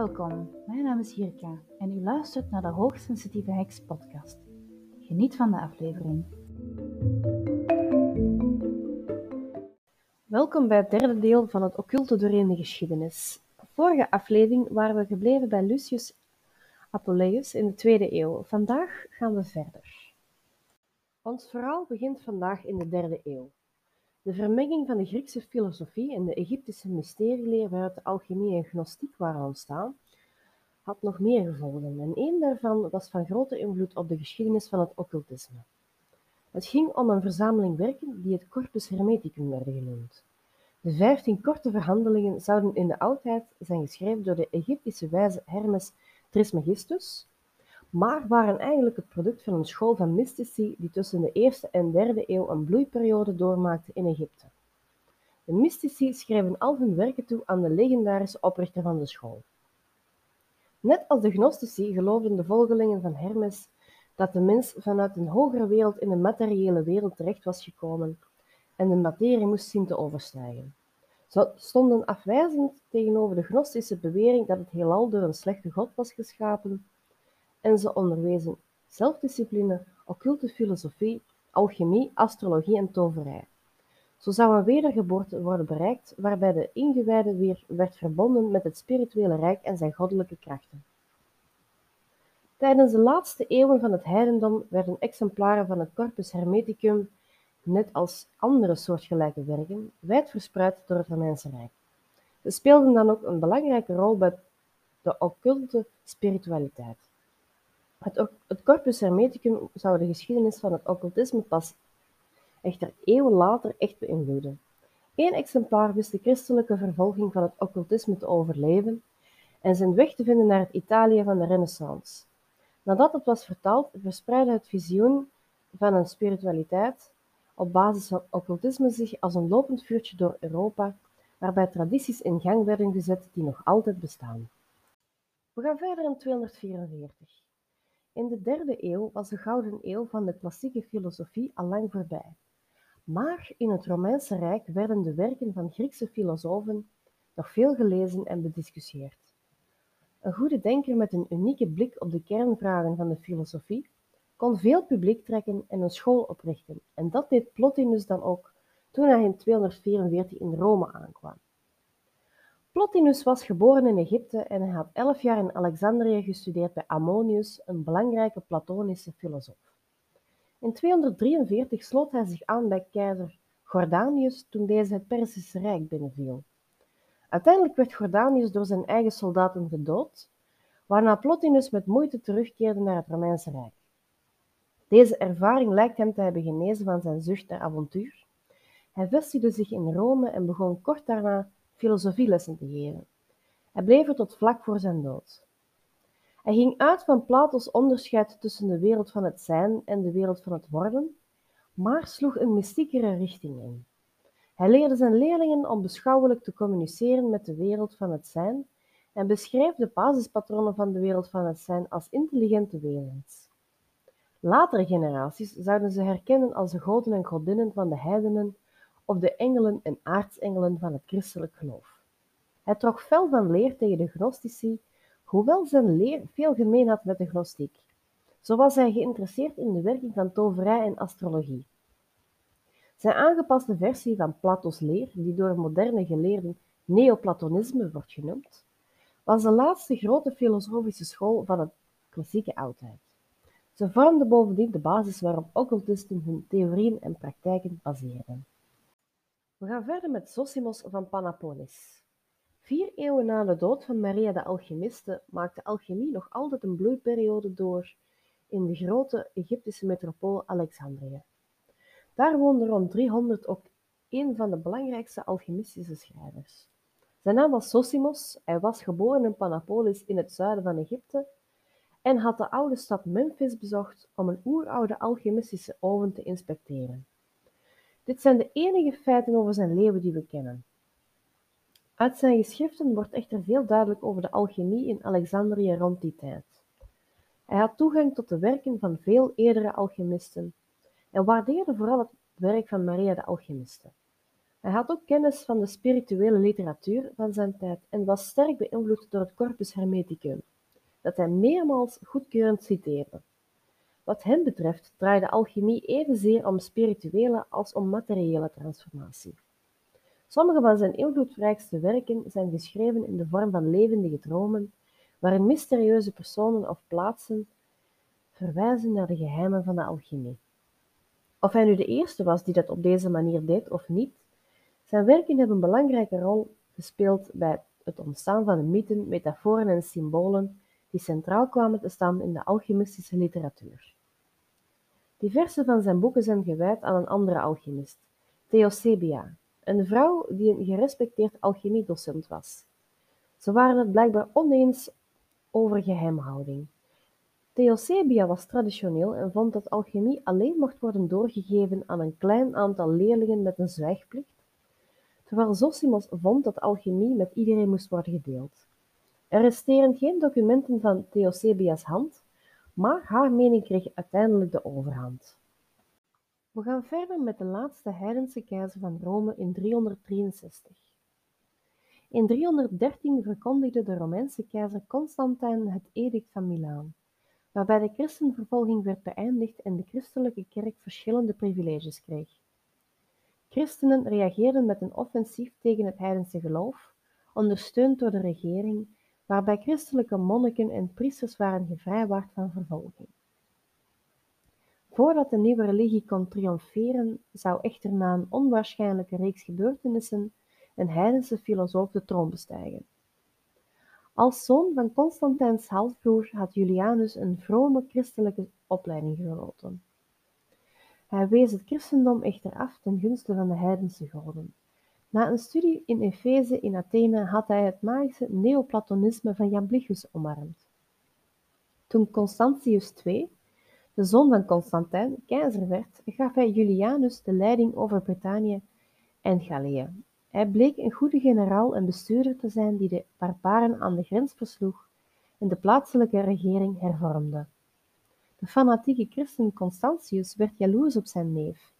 Welkom, mijn naam is Jirka en u luistert naar de Hoogsensitieve Heks podcast. Geniet van de aflevering. Welkom bij het derde deel van het occulte doorheen de geschiedenis. Vorige aflevering waren we gebleven bij Lucius Apuleius in de tweede eeuw. Vandaag gaan we verder. Ons verhaal begint vandaag in de derde eeuw. De vermenging van de Griekse filosofie en de Egyptische mysterieleer waaruit de alchemie en gnostiek waren ontstaan, had nog meer gevolgen en één daarvan was van grote invloed op de geschiedenis van het occultisme. Het ging om een verzameling werken die het Corpus Hermeticum werden genoemd. De vijftien korte verhandelingen zouden in de oudheid zijn geschreven door de Egyptische wijze Hermes Trismegistus, maar waren eigenlijk het product van een school van mystici die tussen de eerste en derde eeuw een bloeiperiode doormaakte in Egypte. De mystici schreven al hun werken toe aan de legendarische oprichter van de school. Net als de gnostici geloofden de volgelingen van Hermes dat de mens vanuit een hogere wereld in een materiële wereld terecht was gekomen en de materie moest zien te overstijgen. Ze stonden afwijzend tegenover de gnostische bewering dat het heelal door een slechte god was geschapen en ze onderwezen zelfdiscipline, occulte filosofie, alchemie, astrologie en toverij. Zo zou een wedergeboorte worden bereikt waarbij de ingewijde weer werd verbonden met het spirituele rijk en zijn goddelijke krachten. Tijdens de laatste eeuwen van het heidendom werden exemplaren van het Corpus Hermeticum, net als andere soortgelijke werken, wijd verspreid door het Romeinse Rijk. Ze speelden dan ook een belangrijke rol bij de occulte spiritualiteit. Het, Corpus Hermeticum zou de geschiedenis van het occultisme pas echter eeuwen later echt beïnvloeden. Eén exemplaar wist de christelijke vervolging van het occultisme te overleven en zijn weg te vinden naar het Italië van de Renaissance. Nadat het was vertaald, verspreidde het visioen van een spiritualiteit op basis van occultisme zich als een lopend vuurtje door Europa, waarbij tradities in gang werden gezet die nog altijd bestaan. We gaan verder in 244. In de derde eeuw was de gouden eeuw van de klassieke filosofie al lang voorbij. Maar in het Romeinse Rijk werden de werken van Griekse filosofen nog veel gelezen en bediscussieerd. Een goede denker met een unieke blik op de kernvragen van de filosofie kon veel publiek trekken en een school oprichten, en dat deed Plotinus dan ook toen hij in 244 in Rome aankwam. Plotinus was geboren in Egypte en hij had elf jaar in Alexandrië gestudeerd bij Ammonius, een belangrijke Platonische filosoof. In 243 sloot hij zich aan bij keizer Gordanius toen deze het Perzische Rijk binnenviel. Uiteindelijk werd Gordanius door zijn eigen soldaten gedood, waarna Plotinus met moeite terugkeerde naar het Romeinse Rijk. Deze ervaring lijkt hem te hebben genezen van zijn zucht naar avontuur. Hij vestigde zich in Rome en begon kort daarna filosofielessen te geven. Hij bleef er tot vlak voor zijn dood. Hij ging uit van Plato's onderscheid tussen de wereld van het zijn en de wereld van het worden, maar sloeg een mystiekere richting in. Hij leerde zijn leerlingen om beschouwelijk te communiceren met de wereld van het zijn en beschreef de basispatronen van de wereld van het zijn als intelligente wezens. Latere generaties zouden ze herkennen als de goden en godinnen van de heidenen of de engelen en aartsengelen van het christelijk geloof. Hij trok fel van leer tegen de gnostici, hoewel zijn leer veel gemeen had met de gnostiek. Zo was hij geïnteresseerd in de werking van toverij en astrologie. Zijn aangepaste versie van Plato's leer, die door moderne geleerden neoplatonisme wordt genoemd, was de laatste grote filosofische school van het klassieke oudheid. Ze vormde bovendien de basis waarop occultisten hun theorieën en praktijken baseerden. We gaan verder met Zosimos van Panapolis. Vier eeuwen na de dood van Maria de Alchemiste maakte alchemie nog altijd een bloeiperiode door in de grote Egyptische metropool Alexandrië. Daar woonde rond 300 ook een van de belangrijkste alchemistische schrijvers. Zijn naam was Zosimos, hij was geboren in Panapolis in het zuiden van Egypte en had de oude stad Memphis bezocht om een oeroude alchemistische oven te inspecteren. Dit zijn de enige feiten over zijn leven die we kennen. Uit zijn geschriften wordt echter veel duidelijk over de alchemie in Alexandrië rond die tijd. Hij had toegang tot de werken van veel eerdere alchemisten en waardeerde vooral het werk van Maria de Alchemiste. Hij had ook kennis van de spirituele literatuur van zijn tijd en was sterk beïnvloed door het Corpus Hermeticum, dat hij meermaals goedkeurend citeerde. Wat hem betreft draaide alchemie evenzeer om spirituele als om materiële transformatie. Sommige van zijn invloedrijkste werken zijn geschreven in de vorm van levendige dromen, waarin mysterieuze personen of plaatsen verwijzen naar de geheimen van de alchemie. Of hij nu de eerste was die dat op deze manier deed of niet, zijn werken hebben een belangrijke rol gespeeld bij het ontstaan van de mythen, metaforen en symbolen die centraal kwamen te staan in de alchemistische literatuur. Diverse van zijn boeken zijn gewijd aan een andere alchemist, Theosebia, een vrouw die een gerespecteerd alchemiedocent was. Ze waren het blijkbaar oneens over geheimhouding. Theosebia was traditioneel en vond dat alchemie alleen mocht worden doorgegeven aan een klein aantal leerlingen met een zwijgplicht, terwijl Zosimos vond dat alchemie met iedereen moest worden gedeeld. Er resteren geen documenten van Theosebia's hand, maar haar mening kreeg uiteindelijk de overhand. We gaan verder met de laatste heidense keizer van Rome in 363. In 313 verkondigde de Romeinse keizer Constantijn het edict van Milaan, waarbij de christenvervolging werd beëindigd en de christelijke kerk verschillende privileges kreeg. Christenen reageerden met een offensief tegen het heidense geloof, ondersteund door de regering, waarbij christelijke monniken en priesters waren gevrijwaard van vervolging. Voordat de nieuwe religie kon triomferen, zou echter na een onwaarschijnlijke reeks gebeurtenissen een heidense filosoof de troon bestijgen. Als zoon van Constantijns halfbroer had Julianus een vrome christelijke opleiding genoten. Hij wees het christendom echter af ten gunste van de heidense goden. Na een studie in Efeze in Athene had hij het magische neoplatonisme van Jamblichus omarmd. Toen Constantius II, de zoon van Constantijn, keizer werd, gaf hij Julianus de leiding over Brittannië en Gallië. Hij bleek een goede generaal en bestuurder te zijn die de barbaren aan de grens versloeg en de plaatselijke regering hervormde. De fanatieke christen Constantius werd jaloers op zijn neef.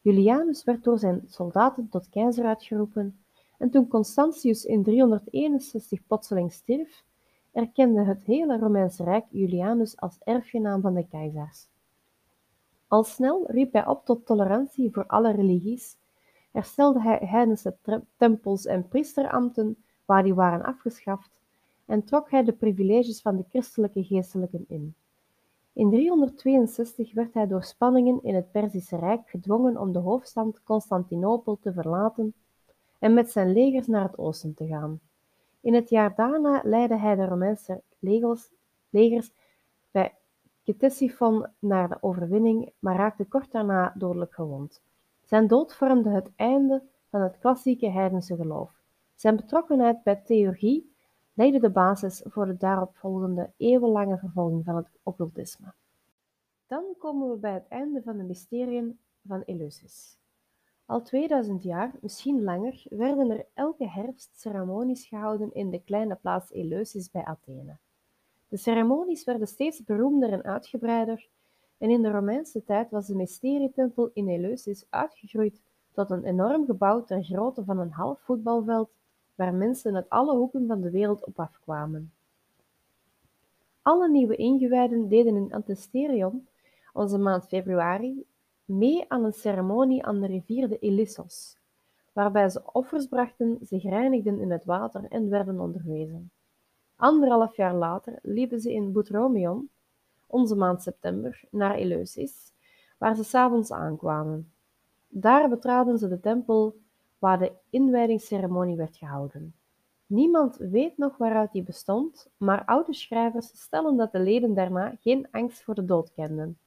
Julianus werd door zijn soldaten tot keizer uitgeroepen en toen Constantius in 361 plotseling stierf, erkende het hele Romeinse Rijk Julianus als erfgenaam van de keizers. Al snel riep hij op tot tolerantie voor alle religies, herstelde hij heidense tempels en priesterambten waar die waren afgeschaft en trok hij de privileges van de christelijke geestelijken in. In 362 werd hij door spanningen in het Perzische Rijk gedwongen om de hoofdstad Constantinopel te verlaten en met zijn legers naar het oosten te gaan. In het jaar daarna leidde hij de Romeinse legers, bij Ctesiphon naar de overwinning, maar raakte kort daarna dodelijk gewond. Zijn dood vormde het einde van het klassieke heidense geloof. Zijn betrokkenheid bij theurgie legde de basis voor de daaropvolgende eeuwenlange vervolging van het occultisme. Dan komen we bij het einde van de mysteriën van Eleusis. Al 2000 jaar, misschien langer, werden er elke herfst ceremonies gehouden in de kleine plaats Eleusis bij Athene. De ceremonies werden steeds beroemder en uitgebreider, en in de Romeinse tijd was de mysterietempel in Eleusis uitgegroeid tot een enorm gebouw ter grootte van een half voetbalveld, waar mensen uit alle hoeken van de wereld op afkwamen. Alle nieuwe ingewijden deden in Antesterion, onze maand februari, mee aan een ceremonie aan de rivier de Ilissos, waarbij ze offers brachten, zich reinigden in het water en werden onderwezen. Anderhalf jaar later liepen ze in Butromion, onze maand september, naar Eleusis, waar ze s'avonds aankwamen. Daar betraden ze de tempel waar de inwijdingsceremonie werd gehouden. Niemand weet nog waaruit die bestond, maar oude schrijvers stellen dat de leden daarna geen angst voor de dood kenden.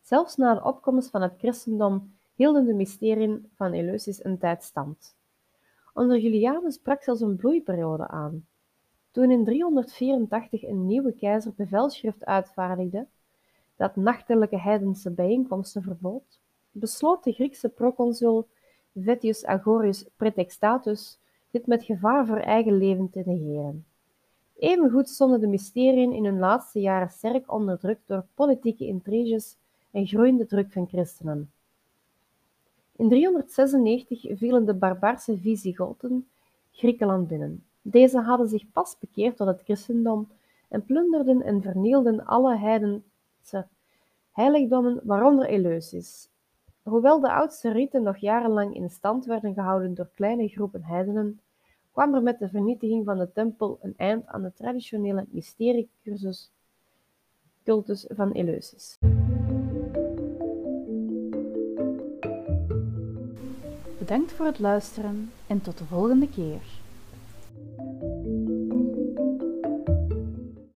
Zelfs na de opkomst van het christendom hielden de mysteriën van Eleusis een tijd stand. Onder Julianus brak zelfs een bloeiperiode aan. Toen in 384 een nieuwe keizer bevelschrift uitvaardigde dat nachtelijke heidense bijeenkomsten verbood, besloot de Griekse proconsul Vettius Agorius Pretextatus dit met gevaar voor eigen leven te negeren. Evengoed stonden de mysteriën in hun laatste jaren sterk onder druk door politieke intriges en groeiende druk van christenen. In 396 vielen de barbaarse Visigoten Griekenland binnen. Deze hadden zich pas bekeerd tot het christendom en plunderden en vernielden alle heidense heiligdommen, waaronder Eleusis. Hoewel de oudste riten nog jarenlang in stand werden gehouden door kleine groepen heidenen, kwam er met de vernietiging van de tempel een eind aan de traditionele mysteriecursus cultus van Eleusis. Bedankt voor het luisteren en tot de volgende keer.